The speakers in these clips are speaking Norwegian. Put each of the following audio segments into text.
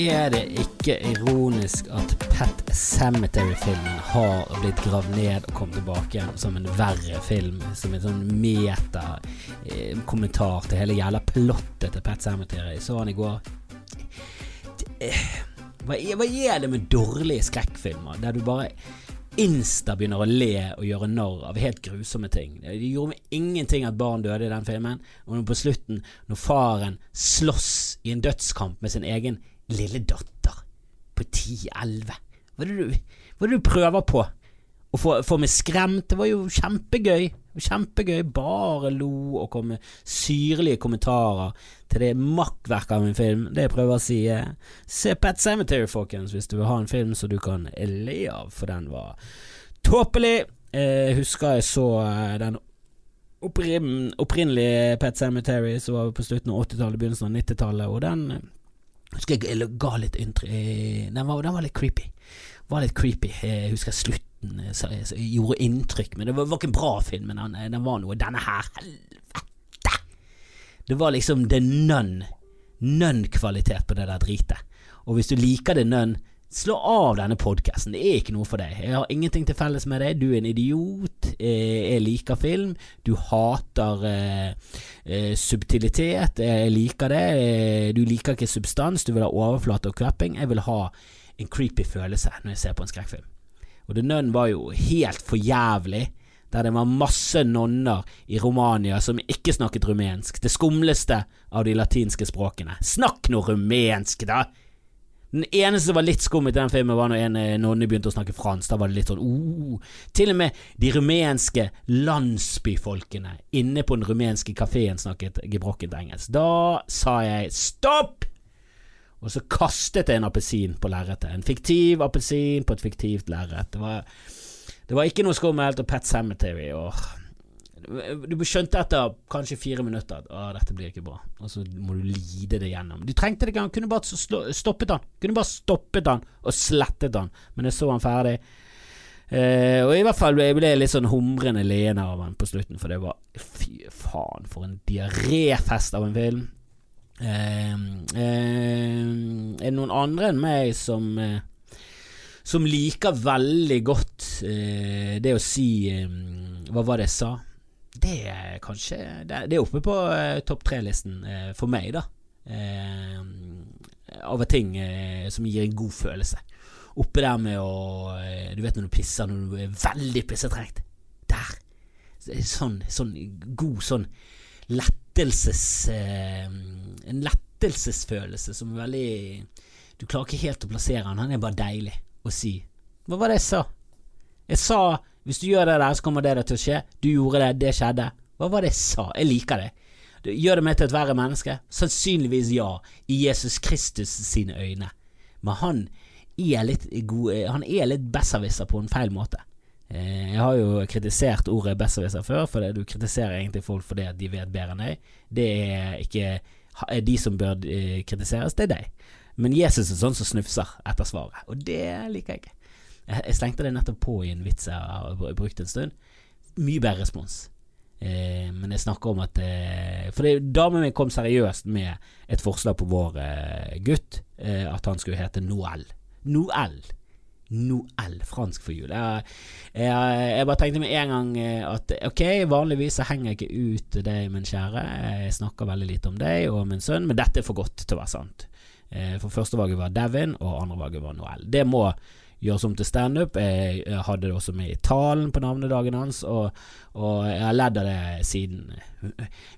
Er det ikke ironisk at Pet Cemetery-filmen har blitt gravd ned og kommet tilbake som en verre film? Som en sånn meta-kommentar til hele jævla plottet til Pet Cemetery. Jeg så han i går. Hva er, hva er det med dårlige skrekkfilmer der du bare insta begynner å le og gjøre narr av helt grusomme ting. Det gjorde meg ingenting at barn døde i den filmen, og på slutten, når faren slåss i en dødskamp med sin egen lille datter på 10-11 Hva er det du, hva er det du prøver på? Å få, få meg skremt? Det var jo kjempegøy. Kjempegøy. Bare lo og kom med syrlige kommentarer til det makkverket av en film. Det jeg prøver å si, er se Pet Cemetery, folkens, hvis du vil ha en film som du kan le av, for den var tåpelig. Jeg husker jeg så eh, den opprinnelige Pet Cemetery som var på slutten av 80-tallet, begynnelsen av 90-tallet, og den eh, husker jeg ga litt inntrykk den, var- den var litt creepy. Var litt creepy. Jeg husker slutten eh, så, gjorde inntrykk, men det var, var ikke en bra film. Men den, den var noe. Denne her, helvete! Det var liksom the nun. Nun-kvalitet på det der dritet. Og hvis du liker det nun, slå av denne podkasten. Det er ikke noe for deg. Jeg har ingenting til felles med deg. Du er en idiot. Eh, Jeg liker film. Du hater eh, eh, subtilitet. Jeg liker det. Eh, Du liker ikke substans. Du vil ha overflate og klapping. Jeg vil ha en creepy følelse når jeg ser på en skrekkfilm. Og The Nun var jo helt for jævlig. Der det var masse nonner i Romania som ikke snakket rumensk. Det skumleste av de latinske språkene. Snakk nå rumensk, da! Den eneste som var litt skummet i den filmen, var når en eh, nonne begynte å snakke fransk. Da var det litt sånn oh. Til og med de rumenske landsbyfolkene inne på den rumenske kafeen snakket gebrokkent engelsk. Da sa jeg stopp! Og så kastet jeg en appelsin på lerretet. En fiktiv appelsin på et fiktivt lerret. Det det var ikke noe skummelt. Og Pet Cemetery og Du skjønte etter kanskje fire minutter at å, dette blir ikke bra. Og så må du lide det gjennom. Du trengte det ikke, han kunne bare stoppet han. Kunne bare stoppet han og slettet han. Men jeg så han ferdig. Eh, og i hvert fall jeg ble litt sånn humrende leende av han på slutten, for det var Fy faen, for en diaréfest av en film. Eh, eh, er det noen andre enn meg som eh, Som liker veldig godt eh, det å si eh, Hva var det jeg sa? Det er kanskje Det, er oppe på eh, topp tre-listen eh, for meg, da. Eh, av ting eh, som gir en god følelse. Oppe der med å eh, Du vet når du pisser når du er veldig pissetrengt. Der. Sånn, sånn god sånn lettelses En lettelsesfølelse som er veldig Du klarer ikke helt å plassere den. Han er bare deilig å si. Hva var det jeg sa? Jeg sa hvis du gjør det der, så kommer det der til å skje. Du gjorde det, det skjedde. Hva var det jeg sa? Jeg liker det. Det Gjør det meg til et verre menneske? Sannsynligvis ja, i Jesus Kristus sine øyne. Men han er litt god er litt besserwisser på en feil måte. Eh, Jeg har jo kritisert ordet besserwisser før, for du kritiserer egentlig folk fordi de vet bedre enn deg. Det er ikke er de som bør eh, kritiseres, det er deg. Men Jesus er sånn som snufser etter svaret, og det liker jeg ikke. Jeg, jeg slengte det nettopp på i en vits jeg har brukt en stund. Mye bedre respons. Eh, men jeg snakker om at eh, For damen min kom seriøst med et forslag på vår eh, gutt, eh, at han skulle hete Noel. Noel. Noel, fransk for jul. Jeg, jeg, jeg bare tenkte med en gang eh, at ok, vanligvis så henger jeg ikke ut deg, min kjære. Jeg snakker veldig lite om deg og min sønn, men dette er for godt til å være sant. Eh, For førstevalget var Devin, og andrevalget var Noel. Det må gjøres om til standup. Jeg jeg hadde det også med i talen på navnedagen hans, og, og jeg har ledd av det siden.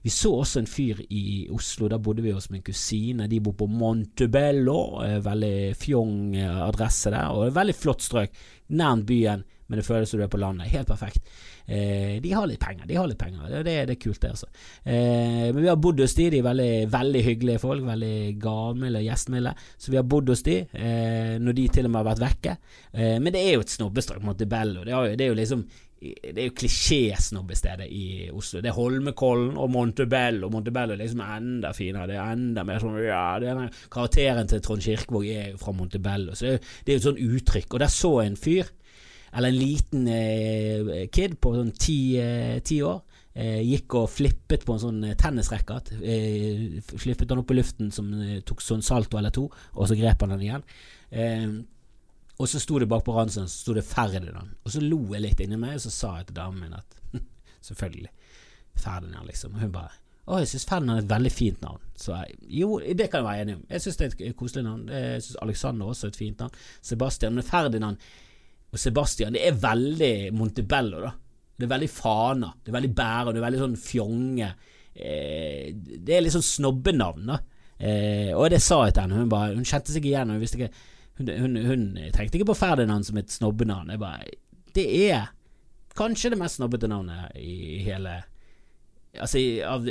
Vi så også en fyr i Oslo, da bodde vi hos min kusine. De bor på Montebello, eh, veldig fjong adresse der, og veldig flott strøk. Nærmt byen, men det føles som du er på landet. Helt perfekt. Eh, de har litt penger, de har litt penger. Det, det, det er kult, det, altså. Eh, men vi har bodd hos de, de er veldig, veldig hyggelige folk. Veldig gavmilde og gjestmilde. Så vi har bodd hos de eh, når de til og med har vært vekke. Eh, men det er jo et snobbestrøk, Montebello. Det, har det er jo liksom det er jo klisjésnobbestedet i Oslo. Det er Holmenkollen og Montebello. Montebello er liksom enda finere. Det er enda mer sånn Ja, denne karakteren til Trond Kirkevåg er jo fra Montebello. Så det er, jo- et sånn uttrykk. Og der så en fyr, eller en liten eh, kid på sånn ti, eh, år, Eh, gikk og flippet på en sånn eh, tennisracket. Eh, flippet den opp i luften som eh, tok sånn salto eller to, og så grep han den igjen. Og så sto det bak på ransen så sto det Ferdinand. Og så lo jeg litt inni meg, og så sa jeg til damen min at selvfølgelig, Ferdinand, liksom. Og hun bare å, jeg syns Ferdinand er et veldig fint navn. Så jeg, jo, det kan jeg være enig om. Jeg syns det er et koselig navn. Jeg syns Alexander også er et fint navn. Sebastian. Men Ferdinand og Sebastian, det er veldig Montebello, da. Det er veldig fana. Det er veldig bære. Det er veldig sånn fjonge. Eh, det er litt sånn snobbenavn, da. Eh, og det sa jeg til henne. Hun, bare, hun kjente seg igjen. Hun, ikke, hun, hun, hun tenkte ikke på Ferdinand som et snobbenavn. Jeg bare Det er kanskje det mest snobbete navnet i hele Altså, av,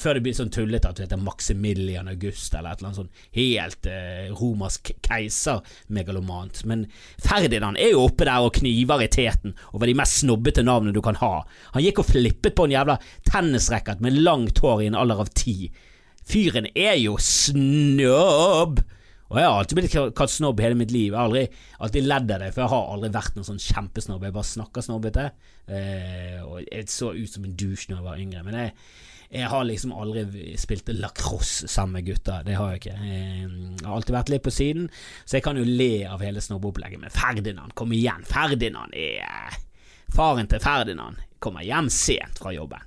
Før det blir sånn tullete at du heter Maximilian August eller et eller annet sånn helt eh, romersk keiser-megalomant. Men Ferdinand er jo oppe der og kniver i teten over de mest snobbete navnene du kan ha. Han gikk og flippet på en jævla tennisracket med langt hår i en alder av ti. Fyren er jo snobb! Og jeg har alltid blitt kalt snobb hele mitt liv. Jeg har aldri alltid ledd av det, for jeg har aldri vært noen sånn kjempesnobb. Jeg bare snakker snobbete. Eh, og jeg så ut som en douche når jeg var yngre. Men jeg, jeg har liksom aldri spilt lacrosse sammen med gutta. Det har jeg ikke. Jeg har alltid vært litt på siden, så jeg kan jo le av hele snobbeopplegget. Men Ferdinand, kom igjen. Ferdinand er Faren til Ferdinand kommer hjem sent fra jobben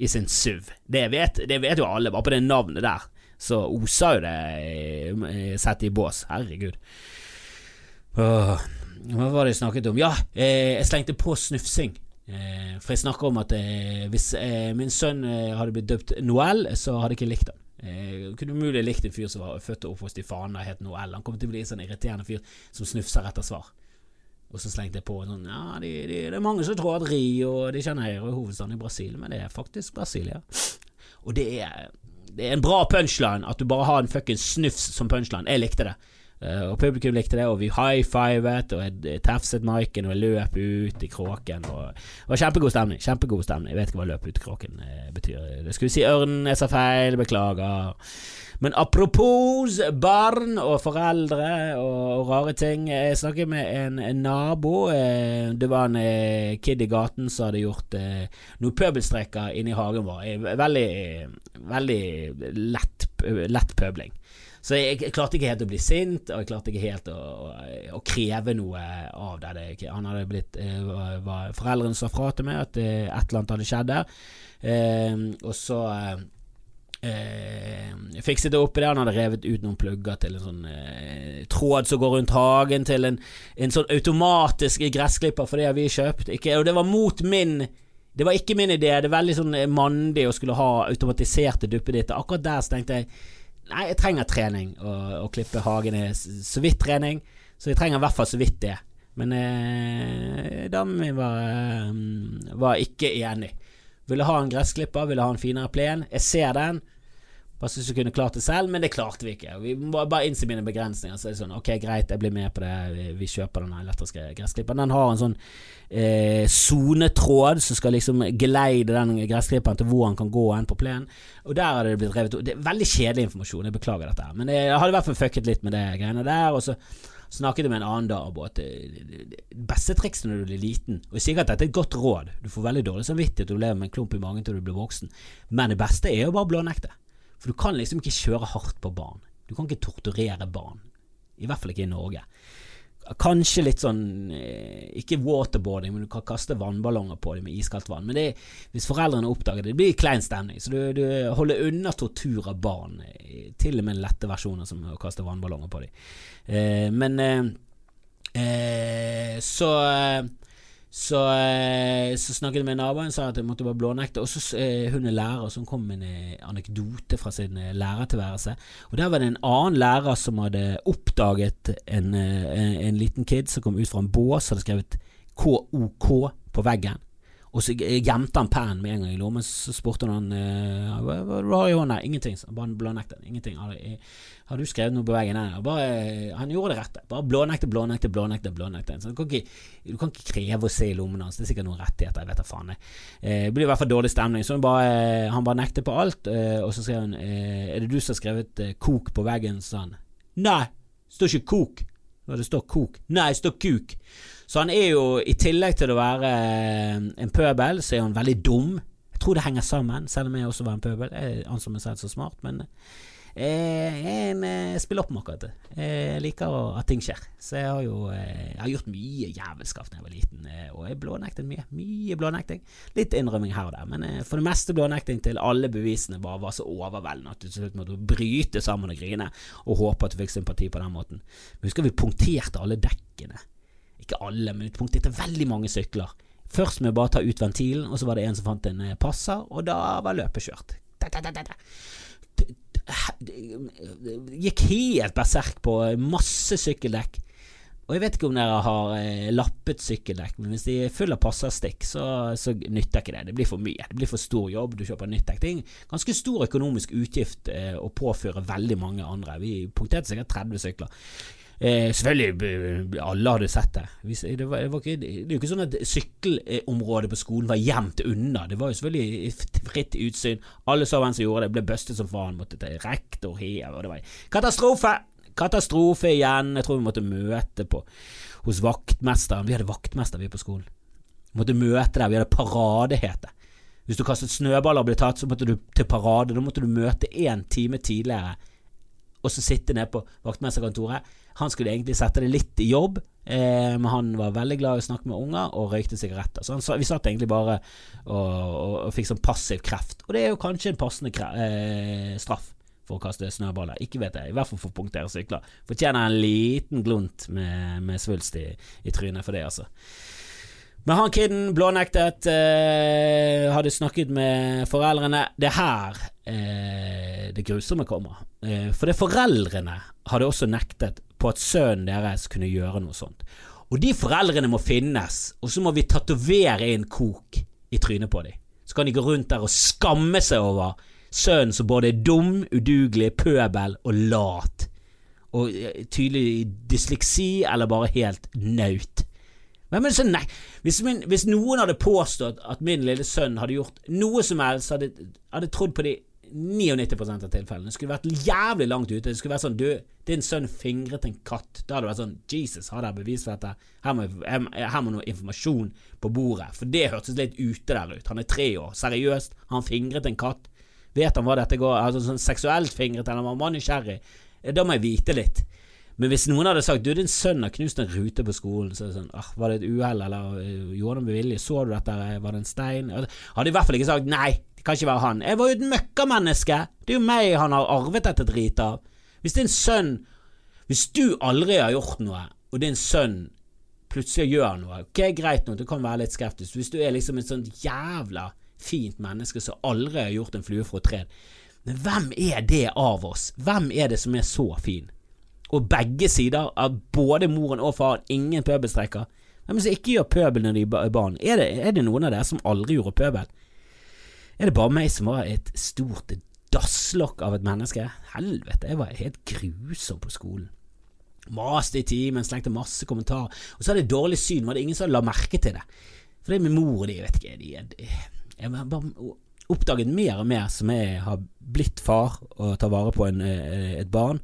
i sin SUV. Det vet, det vet jo alle, bare på det navnet der så oser jo det sett i bås. Herregud. Åh, hva var det jeg snakket om? Ja, eh, jeg slengte på snufsing. Eh, for jeg snakker om at eh, hvis min sønn hadde blitt døpt Noel, så hadde jeg ikke likt ham. Jeg kunne umulig likt en fyr som var født og oppvokst i Fana og het Noel. Han kommer til å bli en sånn irriterende fyr som snufser etter svar. Og så slengte jeg på sånn Ja, de, de, det er mange som tror at Rio De kjenner Janeiro er hovedstaden i Brasil, men det er faktisk Brasilia. Og det er det er en bra punchline at du bare har en fuckings snufs som punchline. Jeg likte det. Uh, og publikum likte det, og vi high-fivet, og jeg tafset miken, og jeg løp ut i kråken. Og det var kjempegod stemning. Kjempegod stemning. Jeg vet ikke hva løp ut i kråken uh, betyr. Det skulle si ørnen, jeg sa feil, beklager. Men apropos barn og foreldre og, rare ting. Jeg snakket med en, en nabo. Eh, det var en eh, kid i gaten som hadde gjort eh, noen pøbelstreker inne i hagen vår. Veldig, veldig lett, lett pøbling. Så jeg, jeg, klarte ikke helt å bli sint, og jeg klarte ikke helt å, å, å kreve noe av det han hadde blitt var, var Foreldrene sa fra til meg at et eller annet hadde skjedd der. Eh, og så Eh, fikset det oppi der. Han hadde revet ut noen plugger til en sånn eh, tråd som går rundt hagen, til en, en sånn automatisk gressklipper, for det har vi kjøpt. Ikke, og det var mot min Det var ikke min idé. Det er veldig sånn eh, mandig å skulle ha automatiserte duppeditter. Akkurat der så tenkte jeg Nei, jeg trenger trening. Å klippe hagen er så vidt trening, så jeg trenger i hvert fall så vidt det. Men eh, damen min var, eh, var ikke enig. Ville ha en gressklipper, ville ha en finere plen. Jeg ser den. Bare synes vi kunne klart det selv, men det klarte vi ikke. Vi må bare innse mine begrensninger. Så er det sånn, ok, greit, jeg blir med på det. Vi kjøper den elektriske gressklipperen. Den har en sånn eh, sonetråd eh, som skal liksom geleide den gressklipperen til hvor han kan gå hen på plenen. Og der har det blitt revet Det er veldig kjedelig informasjon, jeg beklager dette her. Men jeg hadde i hvert fall fucket litt med det greiene der. Og så snakket jeg med en annen dame at det, beste trikset når du blir liten Og jeg sier at dette er et godt råd, du får veldig dårlig samvittighet du lever med en klump i magen til du blir voksen, men det beste er jo bare blånekte. For du kan liksom ikke kjøre hardt på barn. Du kan ikke torturere barn. I hvert fall ikke i Norge. Kanskje litt sånn eh, Ikke waterboarding, men du kan kaste vannballonger på dem med iskaldt vann. Men det, hvis foreldrene oppdager det, det blir klein stemning. Så du, du holder unna tortur av barn. Eh, til og med lette versjoner som å kaste vannballonger på dem. Eh, men eh, eh så eh, så, eh, så, snakket jeg med naboen og sa at jeg måtte bare blånekte. Og så eh, hun er lærer som kom med en eh, anekdote fra sin lærertilværelse. Og Der var det en annen lærer som hadde oppdaget en, en, en liten kid som kom ut fra en bås, hadde skrevet KOK på veggen. Og så gjemte han pennen med en gang i lommen. Så spurte han uh, hva, hva du har i hånda. Ingenting. Bare blånektet. Ingenting. Har, har, du skrevet noe på veggen? Nei, bare, han gjorde det rette. Bare blånekte, blånekte, blånekte. blånekte. Så du, kan ikke, du kan ikke kreve å se i lommen hans. Det er sikkert noen rettigheter. Jeg vet da faen. Eh, det blir i hvert fall dårlig stemning. Så han bare, han bare nekter på alt. Eh, og så skrev han eh, Er det du som har skrevet eh, 'kok' på veggen? sa han. Nei, det står ikke 'kok'. Det står 'kok'. Nei, det står 'kuk'. Så han er jo, i tillegg til å være eh, en pøbel, så er han veldig dum. Jeg tror det henger sammen, selv om jeg også var en pøbel. Jeg anser meg selv så smart, men jeg er en eh, spilloppmaker. Jeg liker at ting skjer. Så jeg har jo eh, jeg har gjort mye jævelskap da jeg var liten, eh, og jeg blånektet mye. Mye blånekting. Litt innrømming her og der, men eh, for det meste blånekting til alle bevisene bare var så overveldende at du til slutt måtte bryte sammen og grine, og håpe at du fikk sympati på den måten. Men husker vi punkterte alle dekkene. Ikke alle, men vi punkterte veldig mange sykler. Først med å bare ta ut ventilen, og så var det en som fant en eh, passer, og da var løpet kjørt. Da, da, da, da, Gikk helt berserk på masse sykkeldekk. Og jeg vet ikke om dere har eh, lappet sykkeldekk, men hvis de er full av passerstikk, så, så nytter ikke det. Det blir for mye. Det blir for stor jobb. Du kjøper nytt dekk. Det er en ganske stor økonomisk utgift eh, å påføre veldig mange andre. Vi punkterte sikkert 30 sykler. Eh, selvfølgelig, alle hadde sett det. Det, var, det, var ikke, det er jo ikke sånn at sykkelområdet på skolen var gjemt unna. Det var jo selvfølgelig fritt utsyn. Alle så hvem som gjorde det. Ble bustet som faen. Måtte til rektor her. Og det var katastrofe! Katastrofe igjen. Jeg tror vi måtte møte på hos vaktmesteren. Vi hadde vaktmester vi på skolen. Vi måtte møte der. Vi hadde parade, het det. Hvis du kastet snøballer og ble tatt, så måtte du til parade. Da måtte du møte én time tidligere og så sitte nede på vaktmesterkontoret. Han skulle egentlig sette det litt i jobb, eh, men han var veldig glad i å snakke med unger og røykte sigaretter. Så han, vi satt egentlig bare og, og, og fikk sånn passiv kreft. Og det er jo kanskje en passende kre, eh, straff for å kaste snøballer. Ikke vet jeg, i hvert fall for å punktere sykler. Fortjener en liten glunt med, med svulst i, i trynet for det, altså. Men han kiden blånektet, eh, hadde snakket med foreldrene. Det er her eh, det grusomme kommer. Eh, for det foreldrene hadde også nektet på at sønnen deres kunne gjøre noe sånt. Og de foreldrene må finnes, og så må vi tatovere inn kok i trynet på dem. Så kan de gå rundt der og skamme seg over sønnen som både er dum, udugelig, pøbel og lat. Og tydelig dysleksi eller bare helt naut. Er det så nei? Hvis, min, hvis noen hadde påstått at min lille sønn hadde gjort noe som helst, hadde hadde trodd på de 99 av tilfellene. Skulle vært jævlig langt ute. Det skulle vært sånn Du, din sønn fingret en katt. Da hadde det vært sånn Jesus, har dere bevis for dette? Her må, her, må noe informasjon på bordet. For det hørtes litt ute der ut. Han er tre år. Seriøst, han fingret en katt? Vet han hva dette går Altså sånn seksuelt fingret, eller var han nysgjerrig? Da må jeg vite litt. Men hvis noen hadde sagt du, din sønn har knust en rute på skolen, så er det sånn ah, Var det et uhell, eller øh, gjorde han med vilje? Så du dette? Var det en stein? Hadde i hvert fall ikke sagt nei, det kan ikke være han. Jeg var jo et møkkamenneske! Det er jo meg han har arvet dette dritet av. Hvis din sønn Hvis du aldri har gjort noe, og din sønn plutselig gjør noe, ok, greit nok, du kan være litt skeptisk. Hvis du er liksom et sånt jævla fint menneske som aldri har gjort en flue fra et tre, men hvem er det av oss? Hvem er det som er så fin? Og begge sider av både moren og faren, ingen pøbelstreker. Hvem som ikke gjør pøbel når de er barn? Er det, er det noen av dere som aldri gjorde pøbel? Er det bare meg som var et stort dasslokk av et menneske? Helvete, jeg var helt grusom på skolen. Maste i timen, slengte masse kommentarer. Og så hadde jeg dårlig syn, var det ingen som la merke til det. For det er min mor og de, vet ikke de, de, Jeg var bare oppdaget mer og mer som jeg har blitt far og tar vare på en, eh, et barn,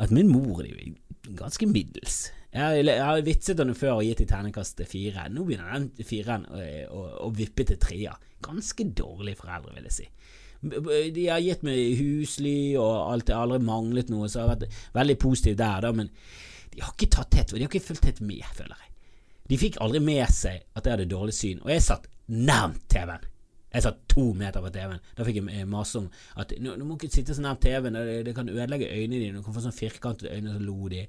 at min mor er ganske middels. Jeg jeg har vitset henne før og gitt i terningkast fire. Nå begynner den firen å, å, vippe til treer. Ganske dårlige foreldre, vil jeg si. De har gitt meg husly og alt, det har aldri manglet noe, så jeg har vært veldig positiv der, da, men de har ikke tatt tett, de har ikke fulgt tett med, føler jeg. De fikk aldri med seg at jeg hadde dårlig syn, og jeg satt nærmt TV-en. Jeg satt to meter fra TV-en. Da fikk jeg mase om at nå, nå må ikke sitte så nær TV-en, det, det kan ødelegge øynene dine, du kan få sånn firkantede øyne, så lo de.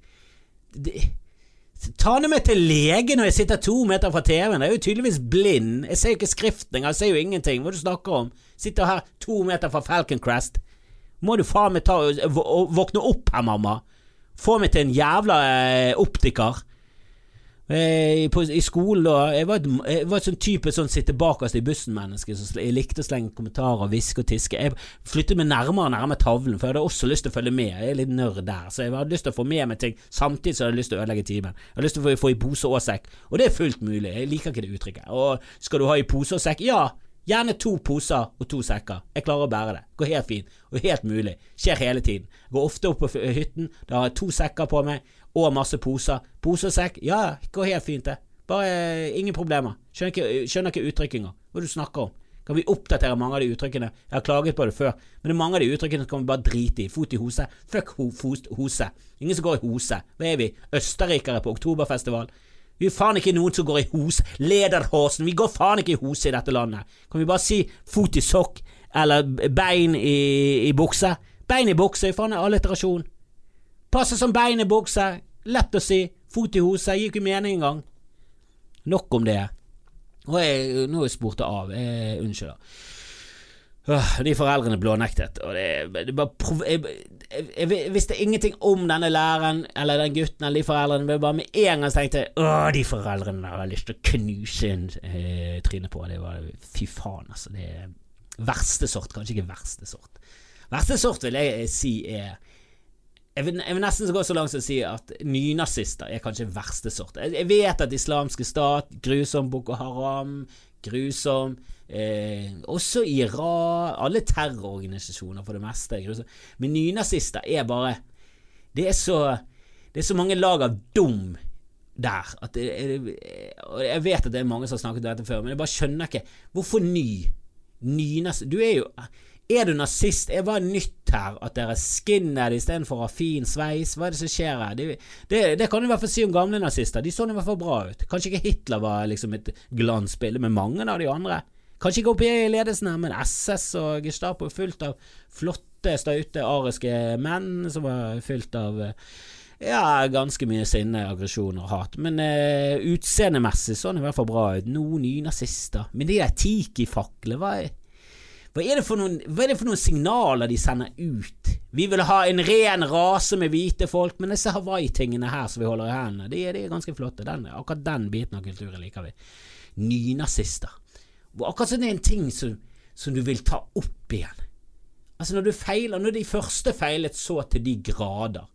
Ta nå meg til lege når jeg sitter to meter fra TV-en. Jeg er jo tydeligvis blind. Jeg ser jo ikke skriften engang. Jeg ser jo ingenting. Hva er det du snakker om? Sitter her to meter fra Falcon Crest. Må du faen meg ta og våkne opp her, mamma. Få meg til en jævla eh, optiker. Eh, på, I skolen da Jeg var et, jeg var et sånn type sånn sitte bakerst i bussen-menneske jeg likte å slenge kommentarer, hviske og tiske. Jeg flyttet meg nærmere og nærmere tavlen, for jeg hadde også lyst til å følge med. Jeg er litt nørd der, så jeg hadde lyst til å få med meg ting samtidig som jeg hadde lyst til å ødelegge timen. Jeg hadde lyst til å få, få i pose og sekk, og det er fullt mulig. Jeg liker ikke det uttrykket. Og skal du ha i pose og sekk? Ja. Gjerne to poser og to sekker. Jeg klarer å bære det. Går helt fint, og helt mulig. Skjer hele tiden. Går ofte opp på hytten, da har jeg to sekker på meg, og masse poser. Pose og sekk, ja, går helt fint det. Bare eh, ingen problemer. Skjønner ikke, skjønner ikke uttrykkinga. Hva du snakker om. Kan vi oppdatere mange av de uttrykkene? Jeg har klaget på det før, men det er mange av de uttrykkene som kan vi bare drite i. Fot i hose. Fuck ho, fos, hose. Ingen som går i hose. Hva er vi? Østerrikere på oktoberfestival? Vi er faen ikke noen som går i hose. Lederhosen. Vi går faen ikke i hose i dette landet. Kan vi bare si fot i sokk eller bein i, i bukse? Bein i bukse er faen alliterasjon. Passe som bein i bukse. Lett å si. Fot i hose. Gir ikke mening engang. Nok om det. Og jeg, nå er jeg spurt av. Jeg, unnskyld, da. De foreldrene blånektet, og det, det bare jeg, jeg, jeg, visste ingenting om denne læreren eller den gutten eller de foreldrene, men bare med en gang tenkte jeg de foreldrene har jeg lyst til å knuse inn eh, trynet på. Det var Fy faen, altså. Det er verste sort. Kanskje ikke verste sort. Verste sort vil jeg si er jeg vil, jeg vil, nesten gå så langt som å si at nynazister er kanskje verste sort. Jeg, jeg vet at islamske stat, grusom Boko Haram, grusom eh, Også Iran Alle terrororganisasjoner for det meste er grusomme. Men nynazister er bare Det er så Det er så mange lag av dum der at det, Og jeg vet at det er mange som har snakket om dette før, men jeg bare skjønner ikke Hvorfor ny? Nynazist Du er jo er du nazist? Er det nytt her at dere er skinhead istedenfor å ha fin sveis? Hva er det som skjer her? Det, det, det kan du i hvert fall si om gamle nazister. De så i hvert fall bra ut. Kanskje ikke Hitler var liksom et glansbilde, men mange av de andre. Kanskje ikke oppe i ledelsen her, men SS og Gestapo er fullt av flotte, staute, ariske menn som var fylt av ja, ganske mye sinne, aggresjon og hat. Men uh, utseendemessig så han i hvert fall bra ut. Noen nye nazister. Men de der tiki-faklene, hva er hva er, noen, hva er, det for noen, signaler de sender ut? Vi vil ha en ren rase med hvite folk, men disse Hawaii-tingene her som vi holder i hendene, de, de, er ganske flotte. Den, akkurat den biten av kulturen liker vi. Nynazister. Akkurat som det er en ting som, som, du vil ta opp igjen. Altså Når du feiler, når de første feilet så til de grader,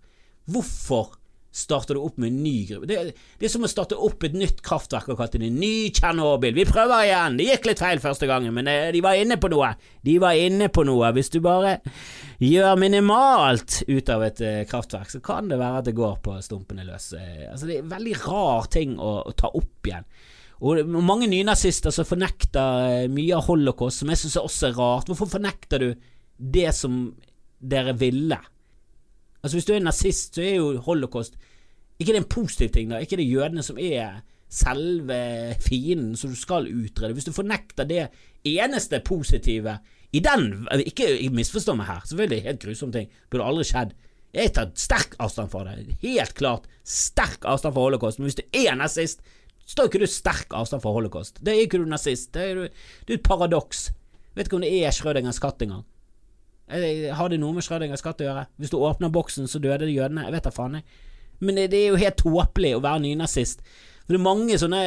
hvorfor starter du opp med en ny gruppe. Det, det, er som å starte opp et nytt kraftverk og kalle det en ny Tsjernobyl. Vi prøver igjen! Det gikk litt feil første gangen, men eh, de var inne på noe. De var inne på noe. Hvis du bare gjør minimalt ut av et uh, kraftverk, så kan det være at det går på stumpene løs. Uh, altså, det er veldig rar ting å, å ta opp igjen. Og mange nynazister som fornekter mye av holocaust, som jeg syns også er rart. Hvorfor fornekter du det som dere ville? Altså Hvis du er nazist, så er jo holocaust ikke det en positiv ting, da? Ikke det jødene som er selve fienden som du skal utrede? Hvis du fornekter det eneste positive i den Ikke misforstå meg her, selvfølgelig helt grusom ting, burde aldri skjedd. Jeg tar sterk avstand fra det. Helt klart sterk avstand fra holocaust. Men hvis du er nazist, står ikke du sterk avstand fra holocaust. Det er ikke du nazist. Det er, det er et paradoks. Vet ikke om det er Schrødingers katt engang. Har det noe med Schrødingers katt å gjøre? Hvis du åpner boksen, så døde jødene. Jeg vet da faen. Men det er jo helt tåpelig å være nynazist. For det er mange sånne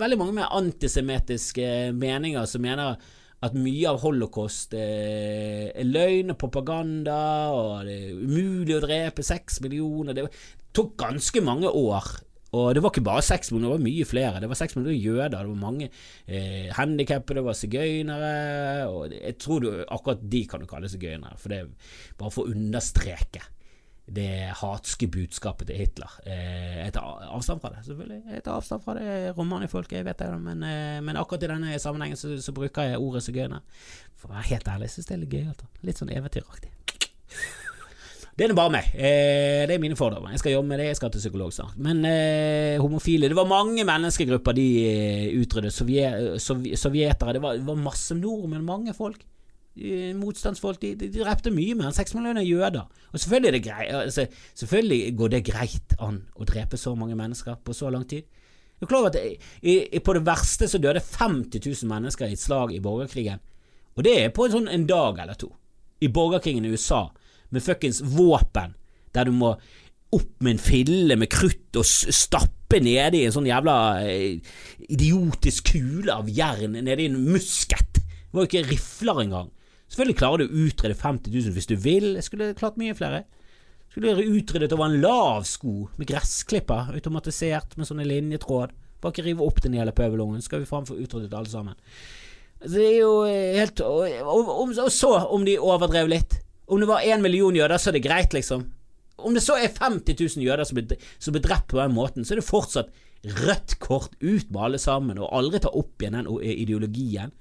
Veldig mange med antisemittiske meninger som mener at mye av holocaust er løgn og propaganda, og det er umulig å drepe seks millioner. Det tok ganske mange år og det var ikke bare seks millioner, det var mye flere. Det var seks millioner jøder, det var mange eh, handikappede, det var sigøynere. Og jeg tror du, akkurat de kan du kalle sigøynere, for det er bare for å understreke det hatske budskapet til Hitler. Eh, jeg tar avstand fra det, selvfølgelig. Jeg tar avstand fra det romanifolket, jeg vet det, men, eh, men akkurat i denne sammenhengen så, så bruker jeg ordet sigøyner. For å være helt ærlig, jeg syns det er litt gøy. Altså. Litt sånn eventyraktig. Det er bare meg. Eh, det er mine fordommer. Jeg skal jobbe med det, jeg skal til psykolog snart. Men eh, homofile Det var mange menneskegrupper de eh, utryddet. Sovjet, sovjetere. Det var, det var, masse nordmenn, mange folk. Motstandsfolk. De, de, de drepte mye mer enn seks millioner jøder. Og selvfølgelig, grei, altså, selvfølgelig, går det greit an å drepe så mange mennesker på så lang tid. Du er klar over at i, i, På det verste så døde 50 000 mennesker i et slag i borgerkrigen. Og det er på en, sånn, en dag eller to. I borgerkrigen i USA med fuckings våpen, der du må opp med en fille med krutt og stappe nedi en sånn jævla eh, idiotisk kule av jern nedi en musket. Det var jo ikke rifler engang. Selvfølgelig klarer du å utrede 50 000 hvis du vil. Jeg skulle klart mye flere. Skulle utredet over en lav sko med gressklipper, automatisert med sånne linjetråd. Bare ikke rive opp den hele pøbelungen, skal vi faen få utryddet alle sammen. Det er jo helt og, og, og, og så, om de overdrev litt om det var én million jøder, så er det greit, liksom. Om det så er 50 000 jøder som blir, drept på den måten, så er det fortsatt rødt kort ut med alle sammen, og aldri ta opp igjen den ideologien.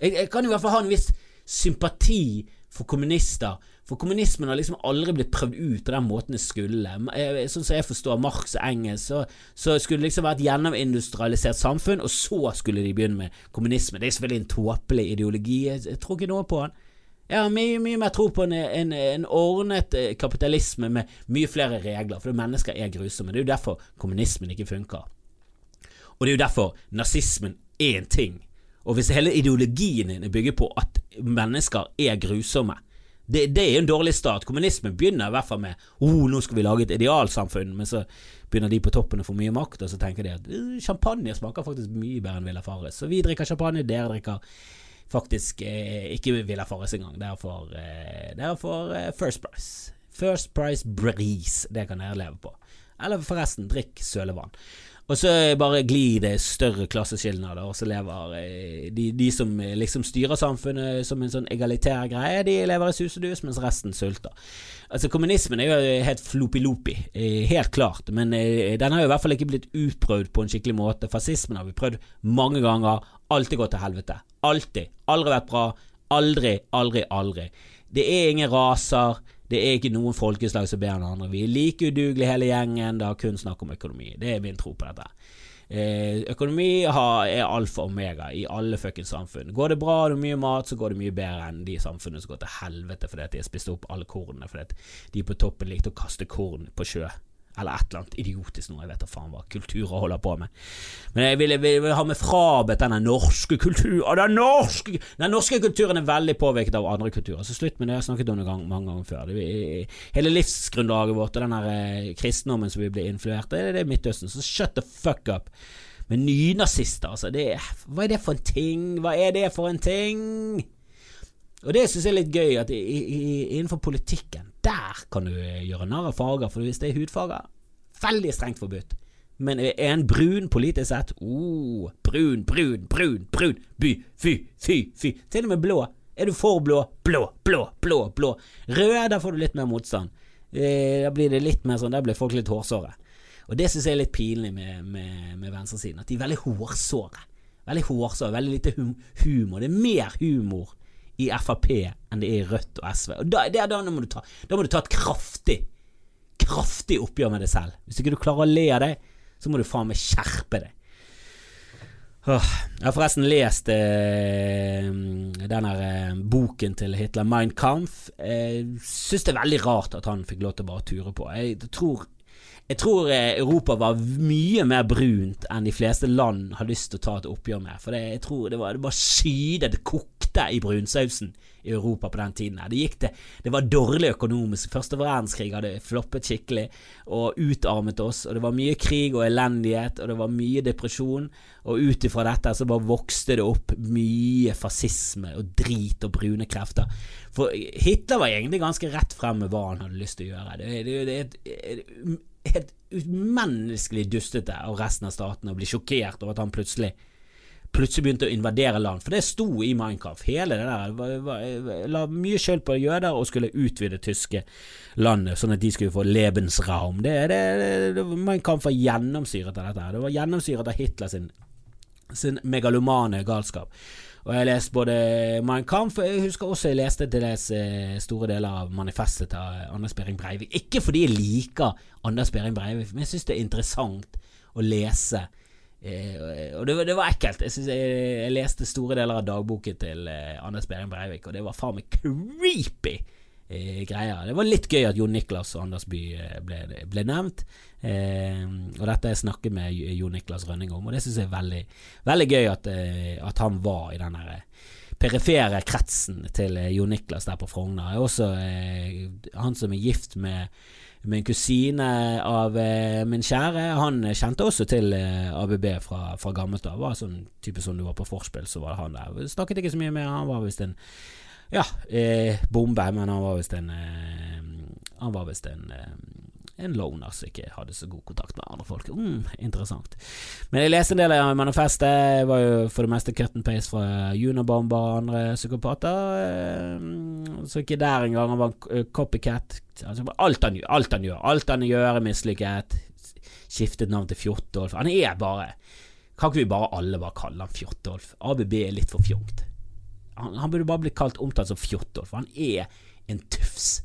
Jeg, jeg kan i hvert fall ha en viss sympati for kommunister. For kommunismen har liksom aldri blitt prøvd ut på den måten det skulle. Eh, sånn som jeg forstår Marx og Engels, så, så skulle det liksom være et gjennomindustrialisert samfunn, og så skulle de begynne med kommunisme. Det er selvfølgelig en tåpelig ideologi, jeg, jeg tror ikke noe på den. Jeg har mye, mye mer tro på en, en, en, ordnet eh, kapitalisme med mye flere regler, for mennesker er grusomme. Det er jo derfor kommunismen ikke funker. Og det er jo derfor nazismen er en ting. Og hvis hele ideologien din er bygget på at mennesker er grusomme, det, det, er en dårlig start. Kommunismen begynner i hvert fall med oh, nå skal vi lage et idealsamfunn, men så begynner de på toppen å få mye makt, og så tenker de at uh, champagne smaker faktisk mye bedre enn Villa Farris. Så vi drikker champagne, dere drikker faktisk eh, ikke vil Farris engang. Det er for, eh, det er for eh, First Price. First Price Breeze. Det kan dere leve på. Eller forresten, drikk sølevann. Og så bare glir det større klasseskilnader, og så lever de, de, som liksom styrer samfunnet som en sånn egalitær greie, de lever i sus og dus, mens resten sulter. Altså Kommunismen er jo helt flopi-lopi, helt klart, men den har jo i hvert fall ikke blitt utprøvd på en skikkelig måte. Fascismen har vi prøvd mange ganger, alltid gått til helvete. Alltid. Aldri vært bra. Aldri, aldri, aldri. Det er ingen raser. Det er ikke noen folkeslag som ber enn andre. Vi er like udugelige hele gjengen. Det har kun snakk om økonomi. Det er min tro på dette. Eh, økonomi har, er alfa og omega i alle fuckings samfunn. Går det bra og det er mye mat, så går det mye bedre enn de samfunnene som går til helvete fordi de har spist opp alle kornene fordi de på toppen likte å kaste korn på sjø. Eller et eller annet idiotisk noe, jeg vet da faen hva kulturer holder på med. Men jeg vil, vil, vil ha meg frabedt denne norske kulturen den norske, den norske kulturen er veldig påvirket av andre kulturer, så slutt med det. Jeg har snakket om det mange ganger før. Det, hele livsgrunnlaget vårt og den her eh, kristendommen som vi blir influert av, det, det er Midtøsten. Så shut the fuck up. Men nynazister, altså. Det, hva er det for en ting? Hva er det for en ting? Og det syns jeg er litt gøy, at i, i, innenfor politikken, der kan du gjøre narr av farger, for hvis det er hudfarger, veldig strengt forbudt. Men er en brun politisk sett oh, brun, brun, brun, brun, by, fy, fy, fy. Til og med blå. Er du for blå? Blå, blå, blå, blå. Rød, der får du litt mer motstand. Eh, da blir det litt mer sånn, der blir folk litt hårsåre. Og det syns jeg er litt pinlig med, med, med venstresiden, at de er veldig hårsåre. Veldig hårsåre, veldig lite hum humor. Det er mer humor i Frp enn det er i Rødt og SV. Og da, det, da, må du ta, da må du ta et kraftig, kraftig oppgjør med deg selv. Hvis ikke du klarer å le av det, så må du faen meg skjerpe deg. Jeg har forresten lest eh, den eh, boken til Hitler, Mein Kampf. Jeg syns det er veldig rart at han fikk lov til å bare ture på. Jeg tror jeg tror eh, Europa var mye mer brunt enn de fleste land har lyst til å ta et oppgjør med. For det, jeg tror det var, det var sydet, det kokte i brunsausen i Europa på den tiden. Det, gikk det, det var dårlig økonomisk. Første verdenskrig hadde floppet skikkelig og utarmet oss. Og det var mye krig og elendighet, og det var mye depresjon. Og ut ifra dette så bare vokste det opp mye fascisme og drit og brune krefter. For Hitler var egentlig ganske rett frem med hva han hadde lyst til å gjøre. Det, det, det, det helt umenneskelig dustete av resten av statene og bli sjokkert over at han plutselig plutselig begynte å invadere land. For det sto i Minecraft. Hele det der var, var, la mye skyld på jøder og skulle utvide tyske landet, sånn at de skulle få Lebensraum. Det, det, det, Minecraft var gjennomsyret av dette. Det var gjennomsyret av Hitler sin, sin megalomane galskap. Og jeg har lest både Mein Kampf Jeg husker også jeg leste til dels eh, store deler av manifestet til Anders Behring Breivik. Ikke fordi jeg liker Anders Behring Breivik, men jeg syns det er interessant å lese. Eh, og det, det, var ekkelt. Jeg, jeg, jeg, leste store deler av dagboken til eh, Anders Behring Breivik, og det var faen meg creepy eh, greier. Det var litt gøy at Jon Niklas og Anders Bye eh, ble, ble nevnt. Eh, og dette jeg snakket med Jo Niklas Rønning om, og det syns jeg er veldig, veldig gøy at, eh, at, han var i den der perifere kretsen til Jo Niklas der på Frogner. Også eh, han som er gift med min kusine av eh, min kjære, han kjente også til eh, ABB fra, fra gammelt av. Var sånn type som du var på forspill, så var han der. Snakket ikke så mye med han var visst en ja, eh, bombe, men han var visst en Han var visst en en loner som ikke hadde så god kontakt med andre folk. Mm, interessant. Men jeg leste en del av manifestet. Jeg var jo for det meste cut and paste fra Unabomber og andre psykopater. Eh, så ikke der engang. Han var copycat. Altså, alt, han, alt han gjør. Alt han gjør, er mislykket. Skiftet navn til Fjortolf. Han er bare Kan ikke vi bare alle bare kalle han Fjortolf? ABB er litt for fjongt. han, han burde bare bli kalt omtalt som Fjortolf. han er en tufs.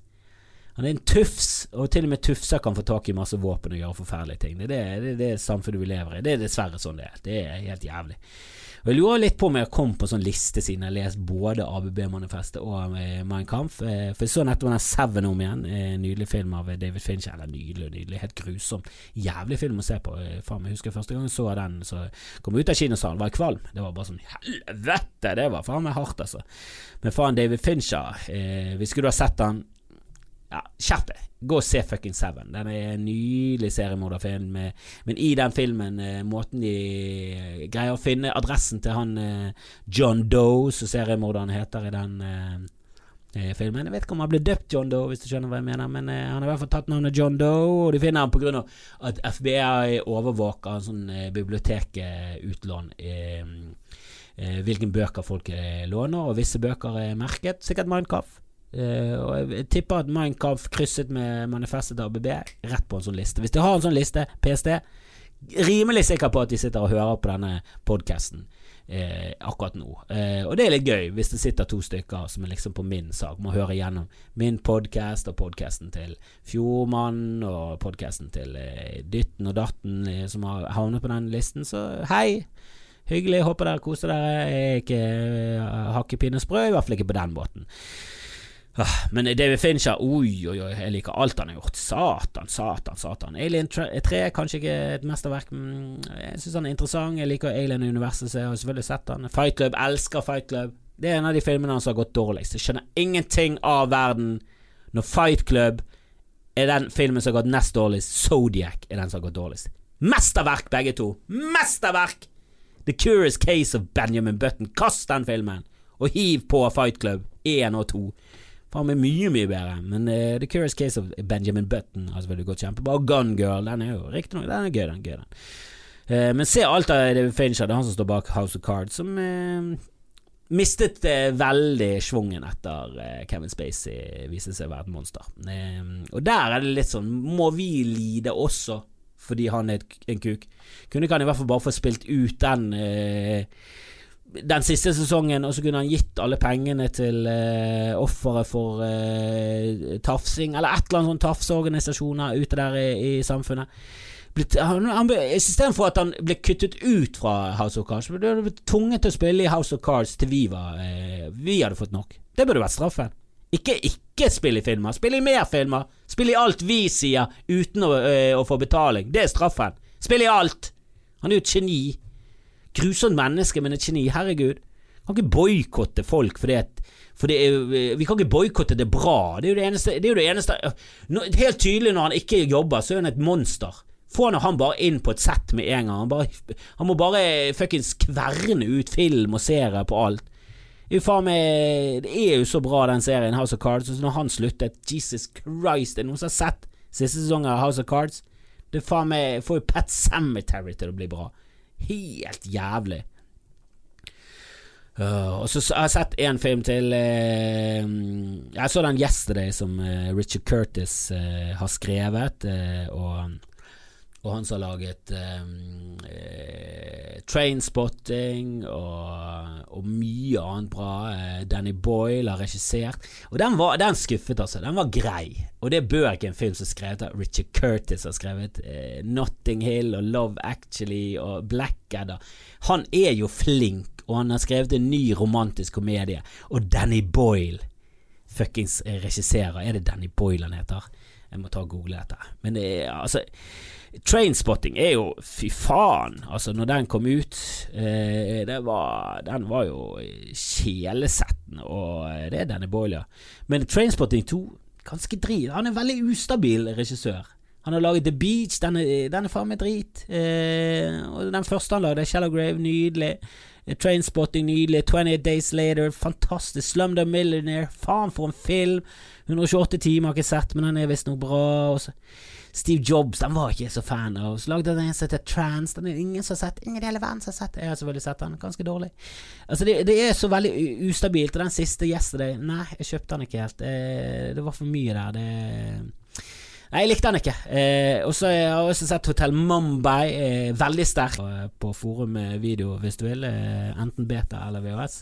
Han er en tufs, og til og med tufser kan få tak i masse våpen og gjøre forferdelige ting. Det er det, det, det samfunnet vi lever i. Det er dessverre sånn det er. Det er helt jævlig. Og Jeg lurer litt på om jeg kom på sånn liste siden jeg har lest både ABB-manifestet og eh, Mein Kampf. Eh, for jeg så nettopp den Seven om igjen. Eh, nydelig film av David Fincher. Eller nydelig, nydelig. Helt grusom. Jævlig film å se på. Faen, jeg husker første gang jeg så den, så kom ut av kinosalen, var jeg kvalm. Det var bare sånn Helvete! Det var faen meg hardt, altså. Men faen, David Fincher. Eh, hvis skulle ha sett den ja, skjerp deg. Gå og se fucking Seven. Den er en nydelig seriemorderfilm. Men i den filmen, eh, måten de eh, greier å finne adressen til han eh, John Doe, som seriemorderen heter i den filmen. Jeg vet ikke om han ble døpt John Doe, hvis du skjønner hva jeg mener, men han har i hvert fall tatt navnet John Doe, og de finner han pga. at FBI overvåker en sånn bibliotekutlån. hvilke bøker folk låner, og visse bøker er merket. Sikkert Minecraft. Uh, og jeg tipper at Minecraft krysset med manifestet til ABB rett på en sånn liste. Hvis de har en sånn liste, PST, rimelig sikker på at de sitter og hører på denne podkasten uh, akkurat nå. Uh, og det er litt gøy hvis det sitter to stykker som er liksom på min sak, må høre gjennom min podkast og podkasten til Fjordmann og podkasten til Dytten og Datten som har havnet på den listen. Så hei! Hyggelig, håper dere koser dere. Jeg er ikke hakkepinnesprø, i hvert fall ikke på den båten. Ah, men David Fincher, oi, oi, oi, jeg liker alt han har gjort. Satan, satan, satan. Alien 3 er kanskje ikke et mesterverk, men jeg syns han er interessant. Jeg liker Alien-universet, så jeg har selvfølgelig sett han. Fight Club, elsker Fight Club. Det er en av de filmene hans som har gått dårligst. Jeg skjønner ingenting av verden når Fight Club er den filmen som har gått nest dårligst. Zodiac er den som har gått dårligst. Mesterverk, begge to! Mesterverk! The Curious Case of Benjamin Button. Kast den filmen, og hiv på Fight Club 1 og 2. Faen meg mye, mye bedre. Men uh, The Curious Case of Benjamin Button har selvfølgelig gått kjempebra. Og Gun Girl, den er jo riktignok Den er gøy, den. Gøy, den. Uh, men se alt av David Fincher, det er han som står bak House of Cards, som uh, mistet veldig schwungen etter Kevin Spacey viste seg å være et monster. og der er det litt sånn Må vi lide også fordi han er en kuk? Kunne ikke han i hvert fall bare få spilt ut den den siste sesongen, og så kunne han gitt alle pengene til uh, offeret for uh, tafsing, eller et eller annet sånn tafseorganisasjoner ute der i, i samfunnet. Istedenfor at han ble kuttet ut fra House of Cards, ble han tvunget til å spille i House of Cards til vi var uh, Vi hadde fått nok. Det burde vært straffen. Ikke ikke spille i filmer, spille i mer filmer. Spille i alt vi sier uten å, å få betaling. Det er straffen. Spille i alt! Han er jo et geni. Grusomt menneske, men et geni. Herregud. Vi Kan ikke boikotte folk fordi at for det er, Vi kan ikke boikotte det bra. Det er jo det eneste, det er jo det eneste Helt tydelig når han ikke jobber, så er han et monster. Få han han bare inn på et sett med en gang. Han, bare, han må bare fuckings kverne ut film og serier på alt. Det er jo så bra, den serien House of Cards. Og når han sluttet Jesus Christ, det er noen som har sett siste sesong av House of Cards? Det faen meg får jo Pet Cemetery til å bli bra. Helt jævlig. Uh, og så har jeg sett én film til uh, Jeg så den 'Yesterday' som uh, Richard Curtis har skrevet, og og han som har laget um, eh, Trainspotting og, og, mye annet bra. Eh, Danny Boyle har regissert. Og den, var, den, skuffet, altså. Den var grei. Og det bør ikke en film som er skrevet av Richard Curtis har skrevet. Eh, Notting Hill og Love Actually og Blackadder. Han er jo flink, og han har skrevet en ny romantisk komedie. Og Danny Boyle fuckings regisserer. Er det Danny Boyle han heter? Jeg må ta og google dette. Men det er altså Trainspotting er jo Fy faen, altså, når den kom ut eh, var, Den var jo sjelesettende, og eh, det er denne Boiler. Men Trainspotting 2, ganske drit. Han er en veldig ustabil regissør. Han har laget The Beach, den er, den er faen meg drit. Eh, og den første han lagde, Shallow Grave, nydelig. Eh, Trainspotting, nydelig. 28 Days Later, fantastisk. Slumdog Millionaire, faen for en film. 128 timer har jeg ikke sett, men den er visstnok bra. Også. Steve Jobs den var ikke så fan av. Så lagde han en som heter Trans. Den er ingen som har sett. Ingen i hele verden som har sett. Jeg har selvfølgelig sett den. Ganske dårlig. Altså det, det er så veldig ustabilt. Og den siste Yesterday Nei, jeg kjøpte den ikke helt. Det, det var for mye der. Det Nei, jeg likte den ikke. Eh, og så har jeg også sett Hotell Mumbai. Eh, veldig sterk eh, på forum video, hvis du vil. Eh, enten beta eller VHS.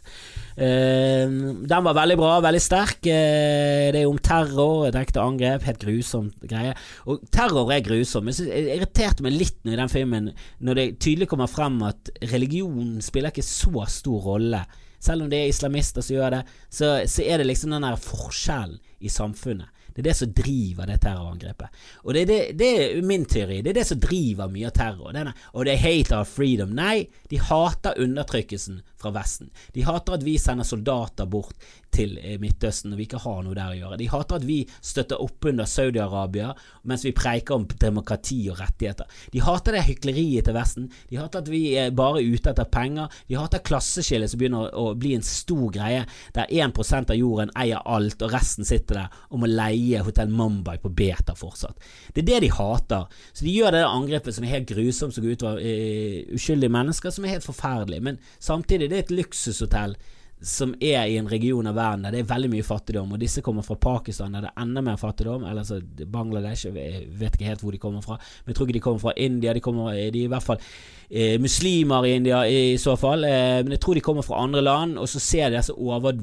Eh, den var veldig bra, veldig sterk. Eh, det er om terror, direkte angrep. Helt grusomt greie. Og terror er grusom. Jeg, jeg irriterte meg litt i den filmen når det tydelig kommer frem at religion spiller ikke så stor rolle. Selv om det er islamister som gjør det, så, så er det liksom den der forskjellen i samfunnet. Det er det som driver det terrorangrepet. Og det er, det, det er min teori. Det er det som driver mye av terror. Denne, og det er hate our freedom. Nei, de hater undertrykkelsen fra Vesten. De hater at vi sender soldater bort til eh, Midtøsten når vi ikke har noe der å gjøre. De hater at vi støtter opp under Saudi-Arabia mens vi preiker om demokrati og rettigheter. De hater det hykleriet til Vesten. De hater at vi er bare ute etter penger. De hater klasseskillet som begynner å bli en stor greie, der 1% av jorden eier alt, og resten sitter der og må leie Hotell Mumbai på beta fortsatt. Det er det de hater. Så de gjør det angrepet som er helt grusomt, som går utover uh, uskyldige mennesker, som er helt forferdelig. Men samtidig, det er et luksushotell som er i en region av verden der det er veldig mye fattigdom, og disse kommer fra Pakistan der det er enda mer fattigdom, eller altså Bangladesh, jeg vet ikke helt hvor de kommer fra, men jeg tror ikke de kommer fra India, de, kommer, de er i hvert fall eh, muslimer i India i så fall, eh, men jeg tror de kommer fra andre land, og så ser de disse over,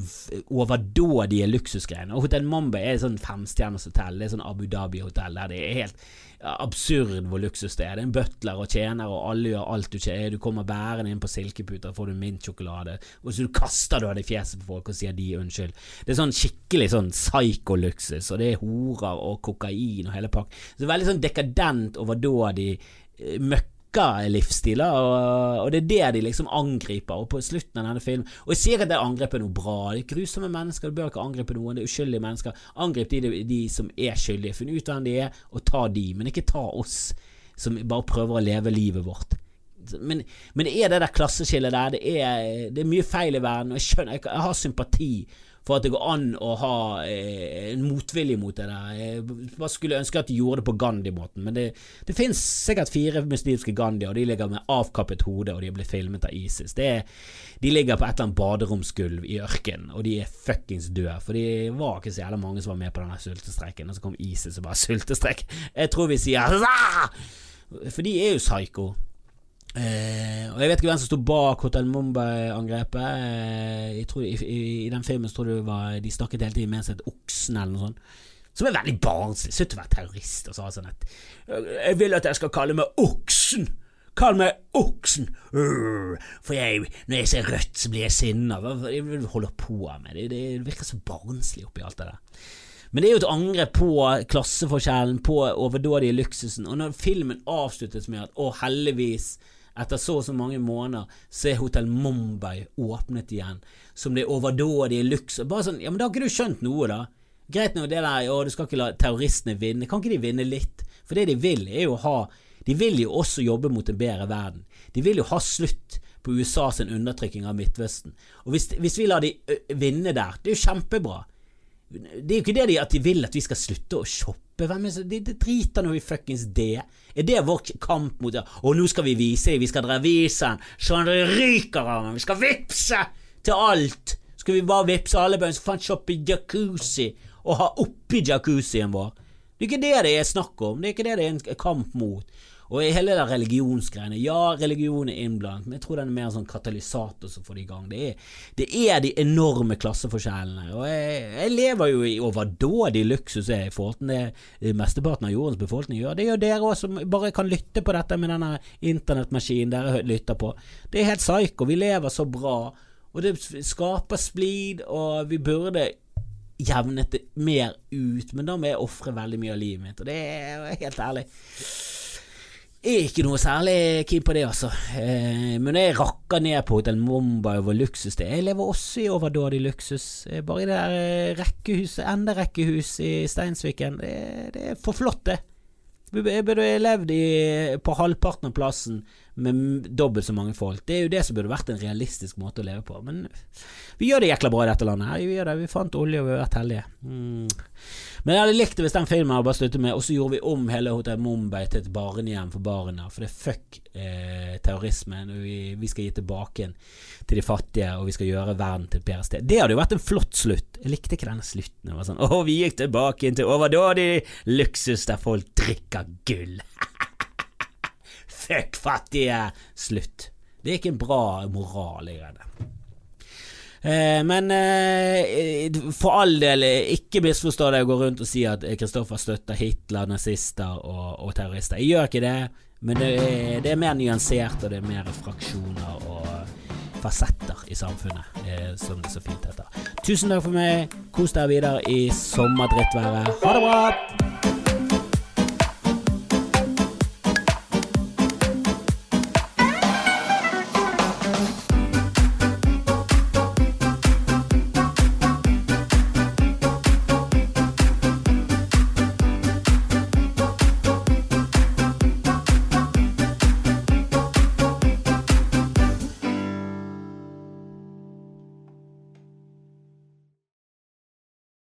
overdådige luksusgreiene. Og Hotell Mumbai er et sånn femstjerners hotell, det er sånn Abu Dhabi-hotell der det er helt absurd hvor luksus det er. Det er en butler og tjener, og alle gjør alt du ikke er. Du kommer bærende inn på silkeputer, får du mintsjokolade, og så du kaster du det i fjeset på folk og sier de unnskyld. Det er sånn skikkelig sånn psyko-luksus, og det er horer og kokain og hele pakken. Så veldig sånn dekadent, overdådig eh, livsstiler, og, og, det er det de liksom angriper. Og på slutten av denne filmen Og jeg sier at det angrepet er noe bra. Det er grusomme mennesker, du bør ikke angripe noen. Det er uskyldige mennesker. Angrip de, de, som er skyldige. Finn ut hvem de er, og ta de. Men ikke ta oss som bare prøver å leve livet vårt. Men, men det er det der klasseskillet der. Det er, det er mye feil i verden. Og jeg skjønner, jeg har sympati for at det går an å ha eh, en motvilje mot det der. Jeg bare skulle ønske at de gjorde det på Gandhi-måten, men det, det finnes sikkert fire muslimske Gandhi, og de ligger med avkappet hode, og de blitt filmet av ISIS. Det, de ligger på et eller annet baderomsgulv i ørkenen, og de er fuckings døde, for det var ikke så jævla mange som var med på denne sultestreiken, og så kom ISIS og bare sultestreik. Jeg tror vi sier For de er jo psycho. Eh, og Jeg vet ikke hvem som sto bak Hotel Mumbai-angrepet. Eh, i, i, i, den filmen så tror jeg de snakket hele tiden med seg et oksen eller noe sånt. Som er veldig barnslig. Slutt å være terrorist og sa sånn at Jeg vil at jeg skal kalle meg Oksen! Kall meg Oksen! For jeg, når jeg ser rødt, så blir jeg sinna. Hva holder på med? Det, det virker så barnslig oppi alt det der. Men det er jo et angrep på klasseforskjellen, på overdådige luksusen. Og når filmen avsluttes med at å, heldigvis etter så og så mange måneder så er Hotell Mumbai åpnet igjen. Som det overdådige luks. Bare sånn, ja, men da har ikke du skjønt noe, da. Greit nå det der, å, du skal ikke la terroristene vinne. Kan ikke de vinne litt? For det de vil, er jo å ha De vil jo også jobbe mot en bedre verden. De vil jo ha slutt på USAs undertrykking av Midtvesten. Og hvis, hvis vi lar de vinne der, det er jo kjempebra. Det er jo ikke det de, at de vil at vi skal slutte å shoppe hvem er det, det driter nå i fuckings det. Er det vår kamp mot det? Og nå skal vi vise dem, vi skal dra avisen at det ryker av dem. Vi skal vippse til alt. Skal vi bare vippse alle bøndene, som faen shoppe jacuzzi og ha oppi jacuzzien vår? Det er ikke det det er snakk om. Det er ikke det det er en kamp mot. Og i hele det religionsgreiene, ja, religion er innblandet, men jeg tror den er mer sånn katalysator som får det i gang. Det er, det er de enorme klasseforskjellene. Og jeg, jeg lever jo i overdådig luksus i forhold til det mesteparten av jordens befolkning gjør. Det er jo dere òg som bare kan lytte på dette med denne internettmaskinen dere lytter på. Det er helt psyko. Vi lever så bra, og det skaper splid, og vi burde jevnet det mer ut, men da må jeg ofre veldig mye av livet mitt, og det er helt ærlig jeg er ikke noe særlig keen på det, altså. Eh, men jeg rakker ned på Hotell Mumbai over luksus. Det. Jeg lever også i overdådig luksus. Eh, bare i det der eh, rekkehuset, enderekkehuset i Steinsviken. Det, det er for flott, det. Jeg burde levd i, på halvparten av plassen med dobbelt så mange folk. Det er jo det som burde vært en realistisk måte å leve på. Men vi gjør det jækla bra i dette landet. her Vi gjør det, vi fant olje og vi har vært heldige. Mm. Men jeg hadde likt det hvis den filmen hadde bare sluttet med Og så gjorde vi om hele Hotell Mumbai til et barnehjem for barna. For det er fuck eh, terrorisme. Vi, vi, skal gi tilbake til de fattige, og vi skal gjøre verden til et bedre sted. Det hadde jo vært en flott slutt. Jeg likte ikke denne slutten. Det var sånn Å, vi gikk tilbake til overdådig luksus der folk drikker gull. Fuck fattige! Slutt. Det er ikke en bra moral i det. Eh, men eh, for all del, ikke misforstå det å gå rundt og si at Kristoffer støtter Hitler, nazister og, og, terrorister. Jeg gjør ikke det, men det er, det er, mer nyansert, og det er mer fraksjoner og fasetter i samfunnet, eh, som det så fint heter. Tusen takk for meg. Kos dere videre i sommerdrittværet. Ha det bra!